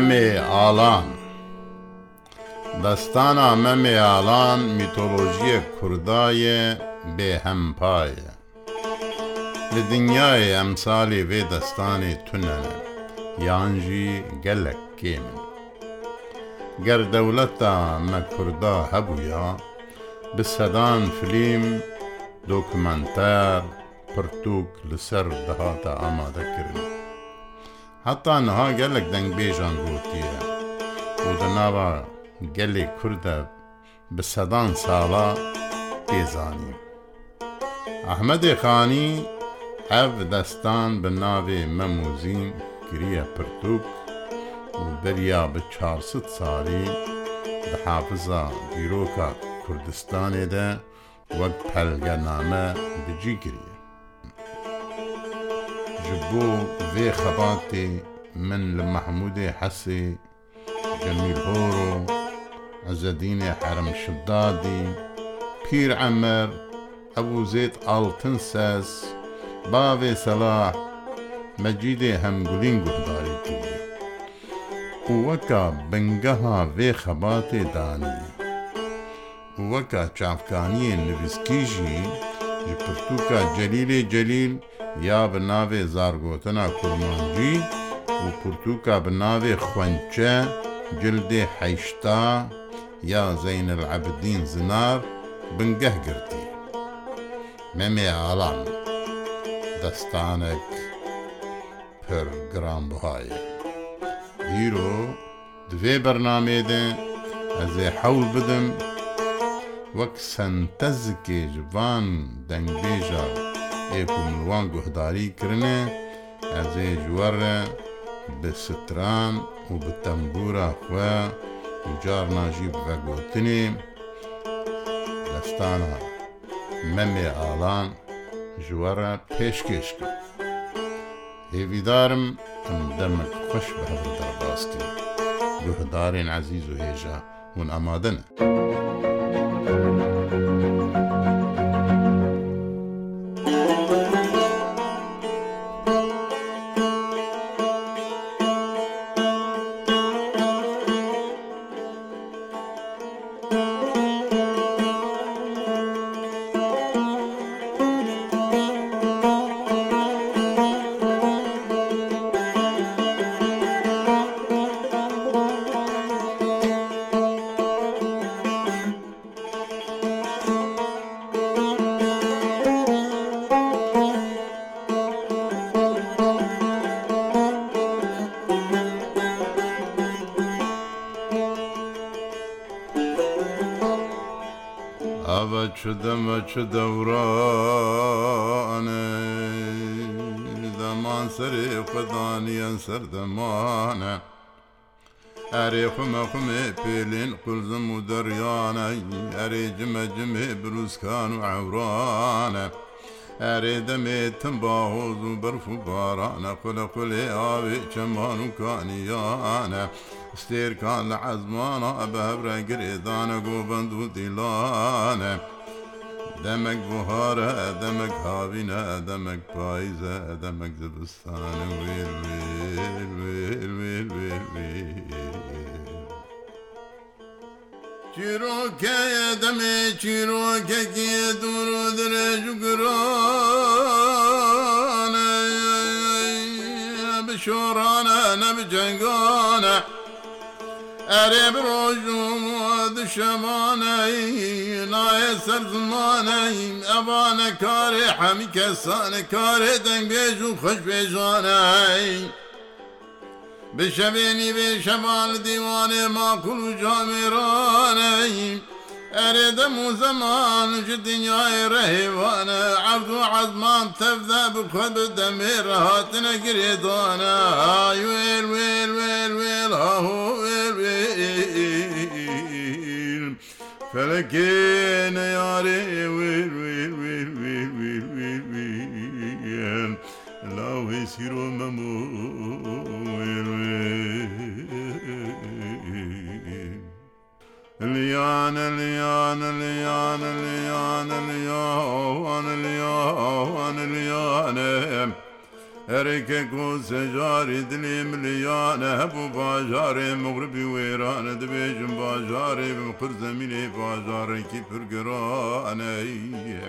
مەمێ ئالان دەستانە مەمێ ئالان میتۆلۆژیە کوردایە بێهەمپایە لە دنیای ئەمساڵی بێ دەستانی تونەنە یانژی گەلک کێمن گەر دەولەتە مەکوردا هەبووە بە سەدان فلیم دۆکمەنتەر پرتوک لەسەر دەهاتە ئامادەکردن هەتا نەها گەلێک دەنگبێژان گوتیە و دەناوە گەلێک کووردە بە سەدان ساڵە پێزانی ئەحمەدی خانی ئەف دەستان بە ناوێ مەموزین گریە پرتوک و دەریا بە 400 ساڵی بە حافزە دیرۆکە کوردستانێدا وەک پەلگەنامە بجیگری ji bo vê xebatê min li Mehmûdê Hesê Cemîlhor û Ezedînê Hermşiddadî, Pîr Emer, Ebu Zêd Altın Ses, Bavê Selah, Mecidê hemgulîn guhdarî kiriye. û weka bingeha vê xebatê danî. وەکە چاافکانیە نوویستکی ژی ji pirtûka celîlê celîل یا بە ناوێ زارگۆتەنا کوڕمانجی و پرتوکە بە ناوێ خوەنچە جلدێ حیشتا یا زەین العبدین زنار بنگەه گرتی مەمێ ئالان دەستانێک پر گرانبهایە ئیرۆ دوێ بەرنامێدە ئەزێ حەول بدم وەک سەنتەزکێ جوان دەنگبێژە ئێک و منوان گوهداری کرنێ ئەزێ ژوەرە بە ستران و بە تەمبورە خوێ و جار ناژی بەگوتنی دەستانە مەمێ ئالان ژوەرە پێشکێش کرد هێویدارم ئەم دەمت خوش بە هەڵ دەرباستی گوهدارێن عزیز و هێژە هون ئامادەنە. Çi deme çi devrane Deman serê xdaniyen serdemane Erê xme xme pêlên qulzim û deryane Erê cime cimê birûskan û ewrane Erê demê tim bahoz û berf û barane Xule xulê avê çeman û kaniyane Stêrkan li ezmana be hevre girêdane govend û dîlane Demek buhara, demek havine, demek paize, demek zibistanı vil vil vil vil vil vil Çirokeye deme çirokeye duru dire şükran Beşorana ne bi cengana ئەرێ بڕۆژم دشەمانەی نایە سەر زمانەیم ئەوانە کارێ حەمی کەسانە کارێ دەنگبێژ و خەشبێژانەی. بشەبێنی بێ شەمان دیوانێ ماکوڵ و جامێرانەیم. ئەرێدەم و زەمان ji دنیای ڕێوانە عبد و عزمان تەفدا بکە بدەمێ ڕهاتنە گرێدانە ئاوێر وێر وێر وێر هاهوێر وێر فەلەکێنە یارێ وێر وێر وێر وێر وێر وێر وێر لاوێ سیرۆ مەمۆ اليان اليان اليان اليان اليان اليان اليان هەرێکێک و سەجاری دلێم لیانە هەبوو باژارێ مغربی وێرانە دەبێژم باژارێ بم پر زەمینێ باژارێکی پرگرانەیە.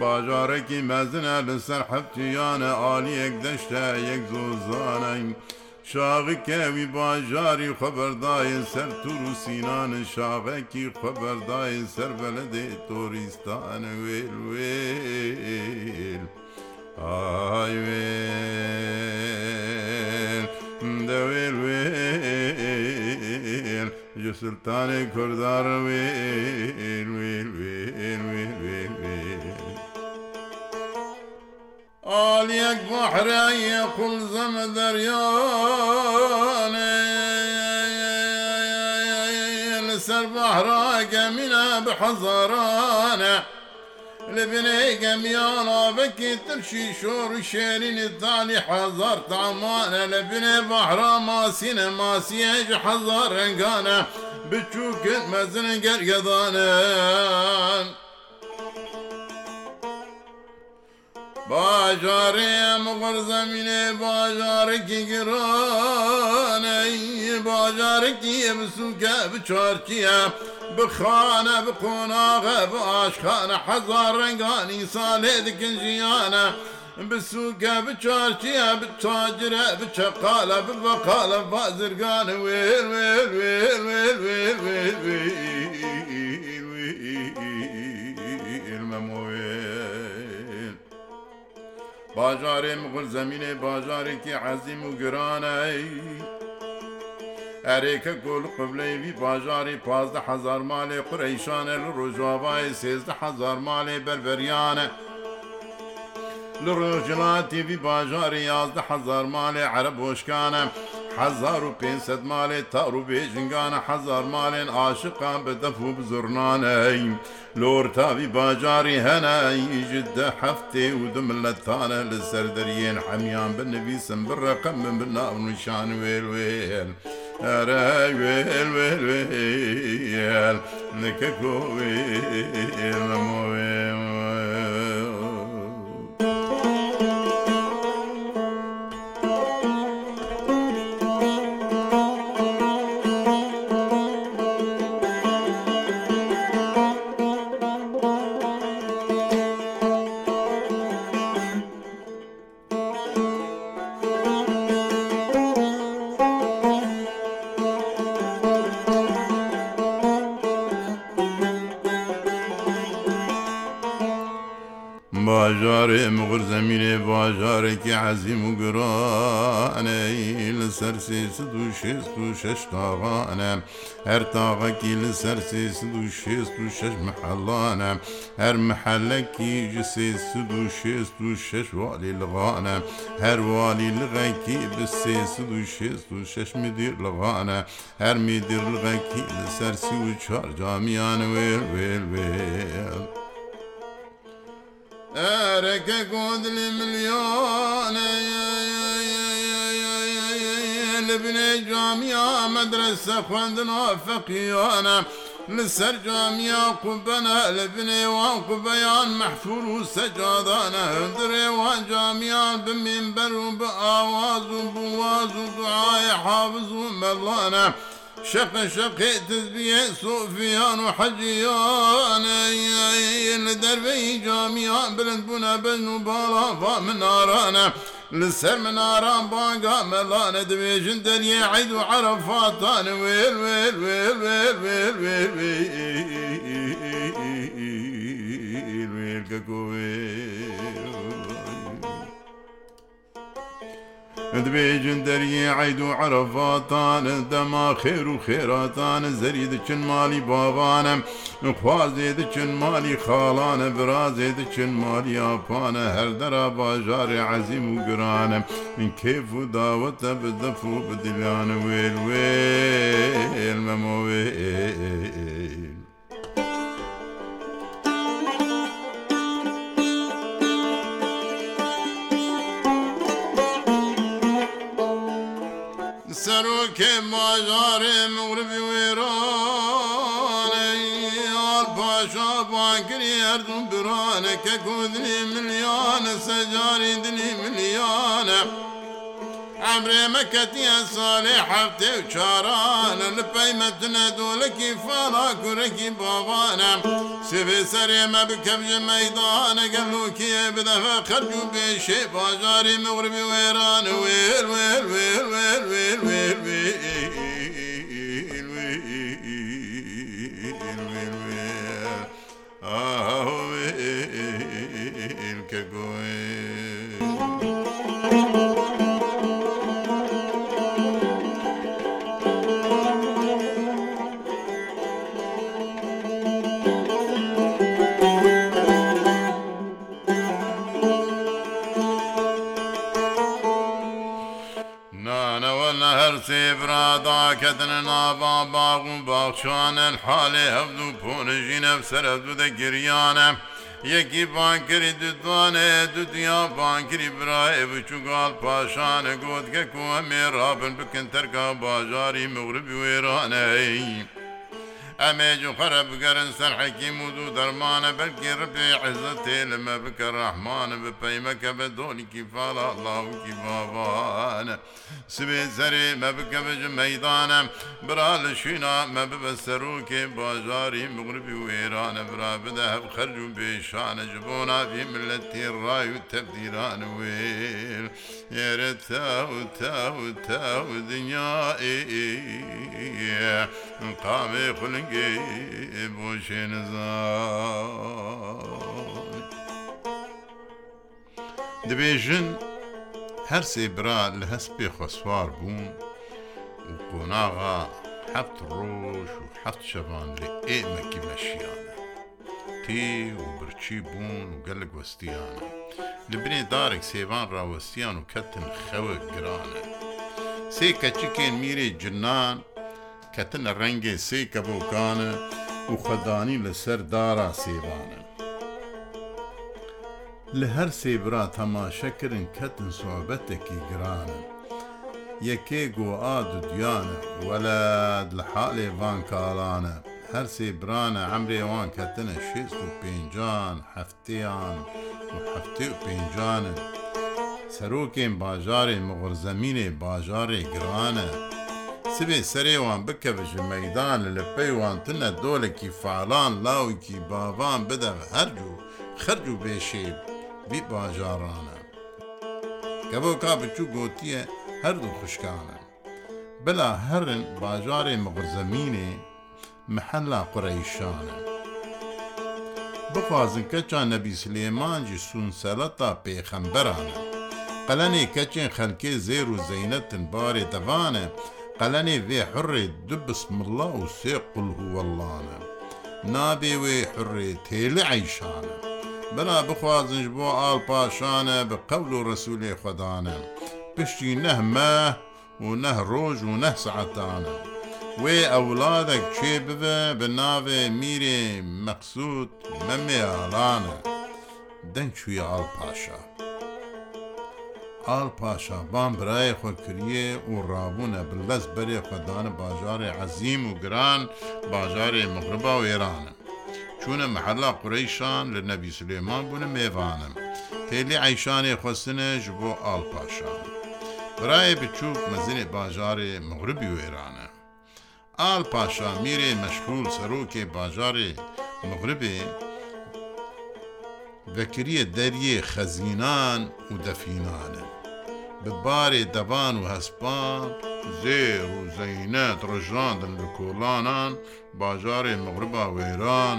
باژارێکی مەزنە لەسەر حەفتیانە عالیەک دەشتە یەک زۆزانەنگ. شاغکەوی باژاری خەبەردایە سەر توور و سینانە شاغەکی خەبەردایە سەر بە لە دێ تۆریستانە وێل وێل ئاوێل دەوێل وێل جە سلتانی کوردارە وێل وێل وێل وێل عالیەک بەحرایە قل زەمە دەریانێ لەسەر بەحراگە منە بە حەزارانە لە بنێگە میانە بەکی ترشی شۆڕ و شێرینی تانی حەزار تامانە لە بنێ بەحرا ماسینە ماسیەج حەزار ڕنگانە بچووکت مەزنە گەرگەدانە. باژارێم غەرزەمینێ باژارێکی گرانەی باژارێکی ئەمسوکە بچارکیە بخانە بقۆناغە بە ئاشخانە حەزار ڕنگانی ساڵێ دکن ژیانە. بسوگە بچارچیە بتاجرە بچەقالە ببقالە بازرگانە وێ وێ وێ وێ وێ وێ وێ باژارێ مغل زمینێ باژارێکی عەزیم و گرانەی ئەرێکە گۆل قبلەیوی باژاری پازدە حەزار مالێ قڕەیشانە لە ڕۆژاوای سێزدە حەزار مالێ بەربەریانە. لە ڕۆژلاتی وی باژاری یازدە حەزار مالێ عرە بۆشکانە. هزار و پێسەد مالێ تاڕ و بێژنگانە حەزار مالێن عاشقان بە دەف و بزرنانەی لۆرتاوی باجاری هەنایژدە هەفتێ و دملەتانە لە سەردەریێن حەمیان بنەویسم بڕەقەم من بن ناو نیشان وێلوێن. نەکە کۆێ لەمۆێ. بارێ مغر زەمینێ باژارێکی عەزیم و گرانەی لەسەر سێسد و شێست و شش تاغانە هەر تاغەکی لەسەر سێسد و شێست و شش محەڵانە هەر محەلەکی ji سێسد و شێست و شش والی لەغانە هەر والی لغەکی bi سێسد و شێست و شش میدیر لەغانە هەر میدیر لغەکی لەسەر سی و چار جامیان وێ وێ وێ. ئەرەکە گۆندلی ملیۆنە لبنێ جامیا مەدرسە خوێندنەوە فەقیۆنە. لسەر جامیا قوبەنە لە بنێوان قوبەیان مەحفور و سەجادانە هەندرێوان جامیان بمێنبەر و بە ئاواز و بواز و دوعاە حافز و مەڵانە. شق شقي تسبيه سفيان وحجيان لدربي جاميا بلند بنا بن وبالا فمن نارانا لسر من آرام باقا ملانة دبيجن دريا عيد وعرفاتان ويل ويل ويل ويل ويل ويل ويل ويل ويل ويل دبێژن دەریێ عید و عرەفاتانە دەما خێر و خێراتانە زەری دچن مالی باوانە خوازێ دچن مالی خاڵانە برازێ دچن مالی یاپانە هەردەرا باژارێ عەزیم و گرانە من کێف و داوەتە بدەف و بدیانە وێل وێ مەمەوێ سەرۆکێ ماژارێ مغربی وێرانە یار پاشا بانگری هەردوو برانە کە کودنی ملیانە سەجاری دنی ملیانە. عمرێ مەکەتیە ساڵێ حەفتێ و چارانە لە پەیمەتنە دۆلکی فاڵا گورەکی باوانم سێبێ سەرێمە بکەبژە مەدانەگەم لوکیە بدەفە قەرج و بێشێ باژاری مەوربی وێران وێر وێر وێر وێر وێر وێر وێ que goe حالê hevdû ponejî nev ser hevdû de giriyan e Yekî bankirî dudvanê dudiya bankirî birayê biçûgal paşanê got ke ku hemê rabin bikin terka bajarî miğribî wêran ey. ئەمێ جوخەرە بگەرن سەر حەکیم و دوو دەرمانە بەلکی ڕپێ عزە تێ لەمە بکە ڕەحمانە بپەیمەکە بە دۆنیکی فاڵە ئەڵاوکی بابانە سبێ سەرێ مە بکە بەژ مەدانە برا لە شوینا مە ببە سەرۆکێ باژاری مغربی و ئێرانە برا بدە هەب خەرج و بێشانە ji bo navê milletê ray û tevdîran wê Yere te û te û te û dinya ê قامي خلقي بوشين زار دبيجن هەر سێ برا لە هەست پێ خۆسوار بوون و قۆناغا حەفت ڕۆژ و حەفت شەوان لە ئێمەکی مەشیانە تێ و برچی بوون و گەلک وەستیانە لە بنێ دارێک سێوان ڕاوەستیان و کەتن خەوە گرانە سێ کەچکێن میرێ جنان و کەتنە ڕەنگێ سێ کەبووکانە و خەدانی لەسەر دارا سێوانە. لە هەر سێبرا تەماشەکردن کەتن سوابەتێکی گرانە. یەکێ گۆعاد و دیانە وەلەد لە حالێوان کاڵانە، هەر سێبرانە ئەمرێوان کەتنە شێست و پێنجان هەفتیان و هەفتێ و پێنجانە. سەرۆکێن باژارێ مغرزەمینێ باژارێ گرانە سبێ سەرێوان بکەبژ مەدان لە پەیوانتنە دۆلێکی فالان لاوکی باوان بدە هەردوو خرج و بێشێب بی باژارانە کە بۆ کا بچوو گوتیە هەردوو خوشکانە بلا هەرن باژارێ مغزەمینێ محەلا قڕەیشانە بخوازن کەچان نەبی سلێمانجی سونسەلەتا پێخەمبەرانە قەلەنێ کەچێن خەلکێ زێر و زەینەتن بارێ دەوانە قەلەنێ وێ حڕێ دو بسمڵە و سێ قلهوەڵانە نابێ وێ حڕێ تێلە عیشانە بەلا بخوازنج بۆ ئاڵ پاشانە بە قەول و ڕسوولێ خەدانە پشتی نەهمە و نەه ڕۆژ و نەه سعتانە وێ ئەولادێک کێ ببە بە ناوێ میرێ مەقسوود مەمێ ئاڵانە دەنگ چووی ئاڵ پاشە. ئال پاشا بام برایە خۆکریە و ڕابوونە بلەست بەرێ خەدانە باژارێ عەزیم و گران باژارێ مغربا و ئێرانە چونە مەحەلا قڕیشان لە نەبی سلێمان بوونە مێوانم تێلی عیشانێ خستنە ji بۆ ئال پاشا برایە بچووک مەزنێ باژارێ مغربی و ئێرانە ئال پاشا میرێ مەشغول سەرۆکێ باژارێ مغربێ بەکریە دەریێ خەزینان و دەفینانن ببارێ دەبان و هەسپان زێر و زەینەت ڕژاندن لە کۆڵانان باژارێ مەغربا وێران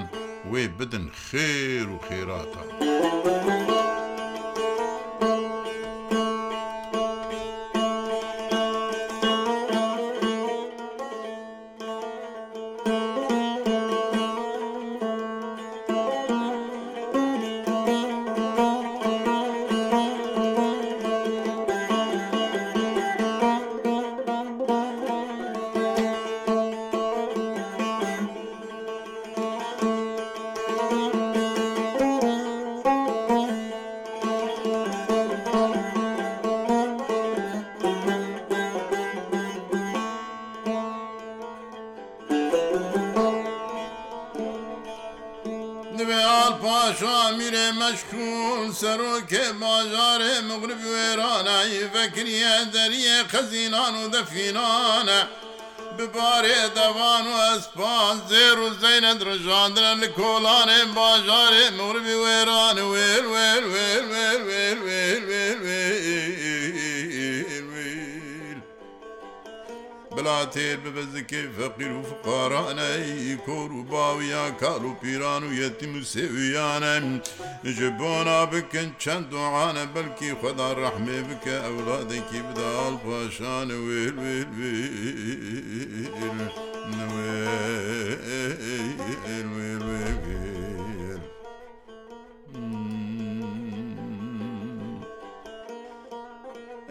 وێ بدن خێر و خێراتە. تو سەرۆکێ باژارێ مغرب وێرانایی بەکریە دەریە قەزینان و دەفینانە. ببارێ دەوان و ئەسپان زێر و زەینە درژاندرە لە کۆلانێ باژارێ مغربی وێ تێر ببە زکێ فەقیر و فقارانەی کۆر و باویان کار و پیران و یەتیم و سێویانم ji بۆنا بکەن چەند دوعاە بەلکی خدا ڕەحمێ بکە ئەولادێکی بداڵ پاشانە وێر وێر وێر وێر وێر وێر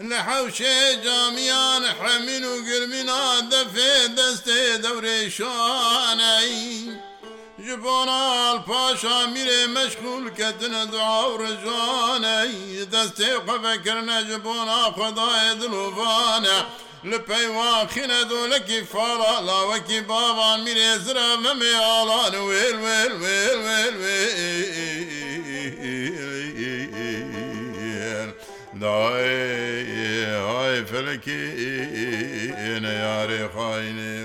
لە حەوشێ جامیان حەمین و گرمینا دەفێ دەستێ دەورێ شانایی ji bonal paşa mirê meşgul ketine duav rejane destê xevekirine ji bona xedayê dilvane li peyvaxîne dolekî fala la wekî bavan mirê zira memê alan wêl wêl wêl wêl wê Daê felekî êne yarê xainê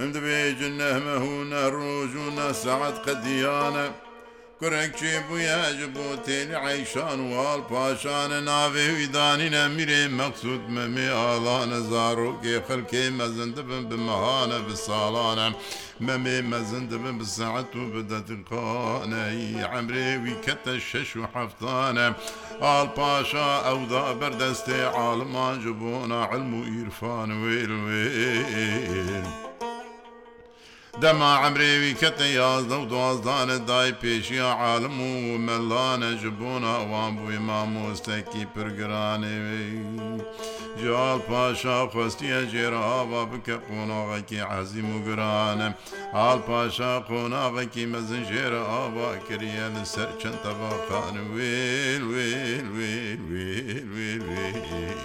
Him dibêcin nehmeû ne roj û ne saet qediyane, کوڕێکی بووە بۆ تێن عیشان وال پاشانە ناوێوی دانینە میرێ مەقصود مەمێ ئاڵانە زارۆکێ خەلکێ مەزن دەبن بمەهانە بە ساڵانە مەمێ مەزن دەبن بسەعەت و بدەتقانەی ئەمرێوی کەتە شش و حفتانە ئاڵ پاشا ئەودا بەردەستێ عالمان جبوونا علم و ئیرفان وێر وێر. دەما ئەمرێوی کەتە یازدە و دوازدانە دای پێشی عالم و مەلانە ji بۆنا ئەوان بووی مامۆستێکی پرگرانێوی جال پاشا خستیە جێرەهاوا بکە قۆناغەکی عەزیم و گرانە حال پاشا قۆناغەکی مەزن ژێرە ئاوا کریە لە سەر چەند تەواقان وێل وێل وێل وێل وێل وێل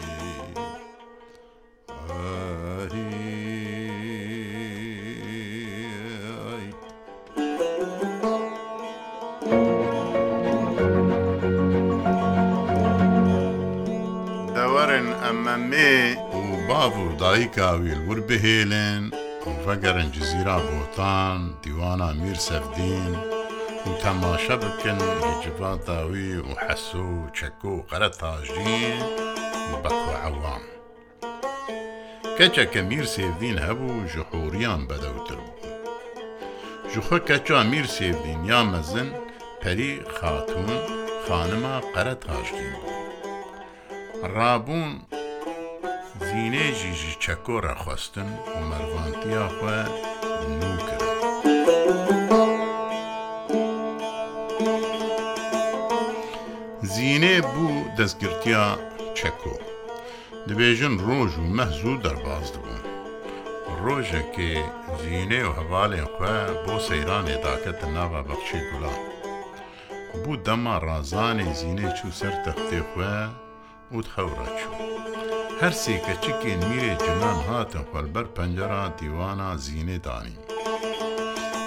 ئەمێ و باب و دایکاویل وربهێلێن ئەوڤەگەرنج زیرا بۆتان دیوانە میر سەردین و تەماشە بکەن جباتاوی و حەس و چەکۆ و قەرە تاژین و بەکوعەوام کەچەکە میر سێدین هەبوو ژحوریان بەدەوتر بوو ژخە کەچا میر سێدین یا مەزن پەری خاتون خانما قەرە تاژین بوو ڕابوون و زینێژیژی چەکۆرە خواستن و مەڕوانتیا خوێ نو کرد. زینێ بوو دەستگرتیا چەکۆ. دەبێژن ڕۆژ و مەحزوو دەرباز دەبوون. ڕۆژێکی زیینێ و هەواڵێ خوێ بۆ سەیرانێ داکەتە ناوە بەخشی گوڵان. بوو دەما ڕازانی زیینێ چوو سەر تەختێ خوێ وت خەورە چوو. هەر سێکە چکێن میرێ جنان هاتە پەلبەر پەنجەرا دیوانە زیینێ دانی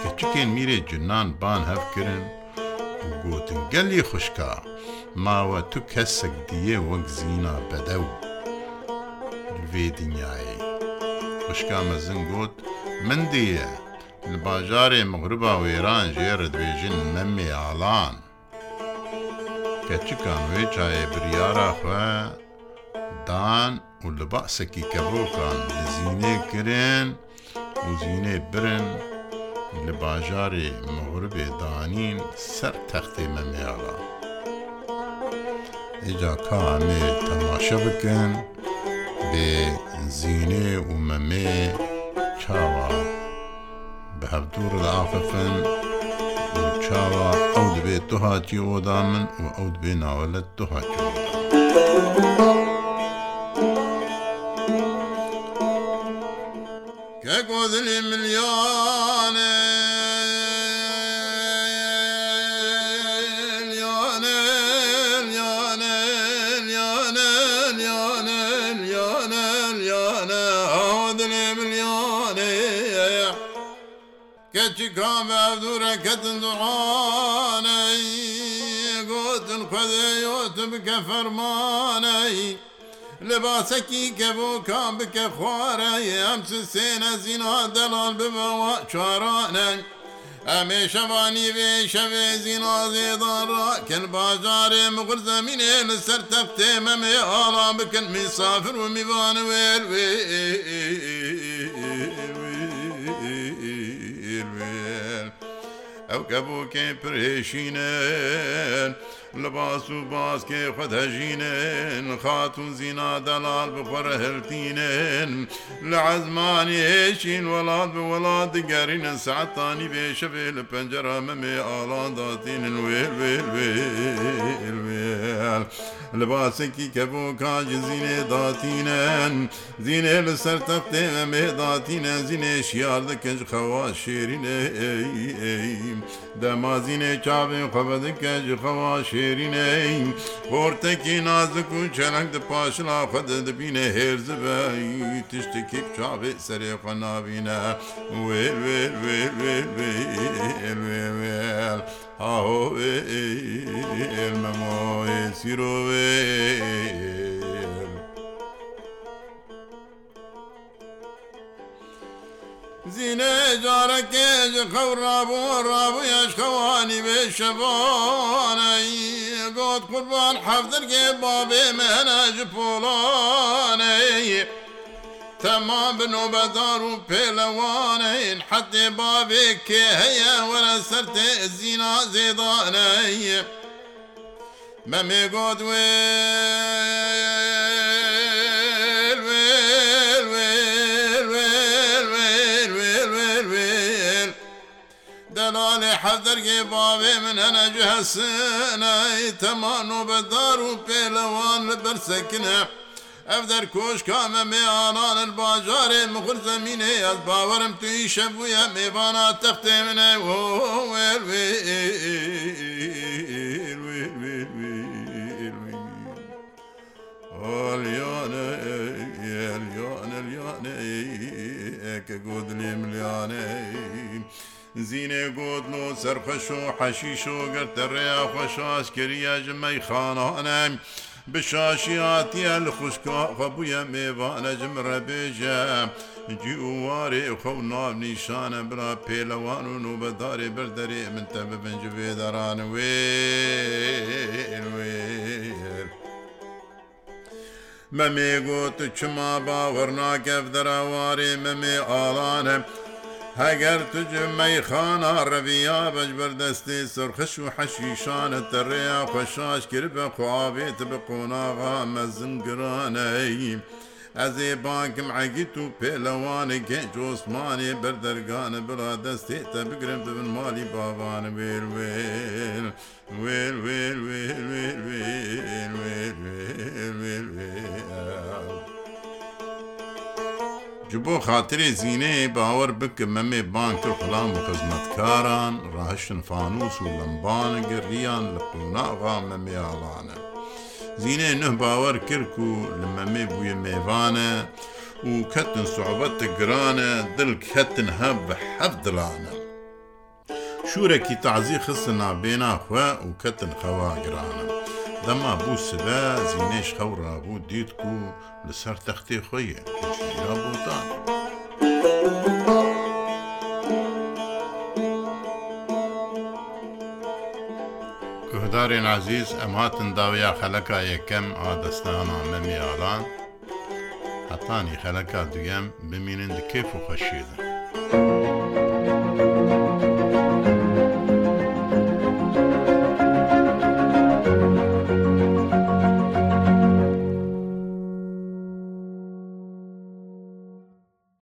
کە چکێن میرێ جنان بان هەفکردن و گوتن گەلی خوشکە ماوە تو کەسێک دیێ وەک زیینە بەدە و لێ دنیایی خوشکا مەزن گوت من دیە لە باژارێ مغربا وێران ژێرە دوێژن مەمێ ئالان کە چکان وێ چایە بریارە خوێ دان و لە باسەکی کەڕۆکان لەزیینێ کرێن وزیینێ برن لە باژارێ مەغربێ دانین سەر تەختی مەمیاڵە. ئجا کامێ تەماشە بکەن بێ زیینێ و مەمێ چاوە بە هەفتور لە ئافەفن و چاوە ئەو دەبێت دوهاتی ئۆدا من و ئەو دبێ ناوەلت دوهاتی. مذلي مليون كام عبدورة كتن دعاني قوت القذيوت بك فرماني لباسکی که بو کام بکە خوارە ئەم چ سێنە زیینها دەڵال ببەوە چارانە. ئەمێ شەوانی وێ شەوێ زیینازێداڕکن باجارێ مغر زمینێ لەسەر تەفتێ مەمێ ئاڵام بکەن میسافر و میوانوێر وێ ئەو کە بووکێ پرێشینە. لباس و باسکێ خودهژینێن خاتون زینا دەلال بخۆرە هەرتینێن لە عزمانیشین وڵات بە وڵات دیگەرینە سعتانی بێشە بێ لە پەنجرە مەمێ ئاڵانداتینن وێل وێل وێل وێل لباسێکی کە بۆ کاج زیینێ داتینەن زیینێ لە سەر تەفتێ ئەمێ داتینە زیینێ شیار دەکەنج خەوا شێرینێ دەمازینێ چاوێ خەبەدەکەنج خەوا شێ şêrîney Hortekî nazik û çelenk di paşila xwe de dibîne hêrzi be tiştekî çavê serê xwe nabîne wê wê wê wê wê wê wê Aho wê elmemoê sîro wê زینە جارەکێ خەو ڕابوو ڕابویش خەوانی بێ شەبانەی گۆت قوربان حەفترگێ بابێ مەهەنەژ پۆڵانەیە تەما بنۆبەدار و پێلەوانەین حەتێ بابێ کێ هەیە وەرە سەرتێ زینا زێدانەیە مەمێ گۆت وێ حەدەرگێ باوێ من هەنەجی هەسنای تەمان و بەدار و پێلەوان لە بەرسەکنە. Ev derkoş kame meanan bacarê mixur zemînê ez bawerim tu îşe bûye mêvana textê min e wer wê Alyane Elyane Eke godlî milyane. زینێ گۆدل و سەرخەش و حەشیش و گەرتەڕێیا خۆشاسکریا ژمەی خانانەم بشاشی هاتیە لە خوشکا خەبووە مێوانە جمڕە بێژە جیوارێ خەو ناو نیشانە برا پێلەوان و و بەدارێ بەردەرێ منتە ببنج بێدەران وێ وێ. مەمێ گوت چما باوەڕناکەف دەراوارێ مەمێ ئاڵانە هەگەر تجە مەیخانە ڕەویا بەج بەردەستی سرخش و حەشیشانە تەڕێیا خۆشاش کرد بە خوابێت بە قۆناغا مەزم گرانەیم. ئەزێ بانکم ئەگیت و پێلەوانە گەنج ئۆسمانێ بەردەرگانە بڵا دەستێ تە بگرم ببن مالی باوانە وێر وێر وێر وێر وێر وێر وێر وێر وێر وێر ji bo xatirê zîneyê bawer bikim memê bankir xulam û xizmetkaran rahişin fanûs û lembanegir riyan li qûnaxa memê alane. Zînê neh bawer kir ku li memê bûye mêvane û ketin sohbet girane dil ketin hev bi hev dilane. Şûrekî tazî xisina bêna xwe û ketin xewa girane. دەما بوو سدا زیینەش خەو ڕابوو دیت و لەسەر تەختێ خۆیە کەچرا بوودان. کوهدارێن عزیز ئەم هاتن داویا خەلەکە یەکەم ئادەستانە مەمیالان، هەتانی خەلەکە دوگەم بمینن دکێف و خەشیدن.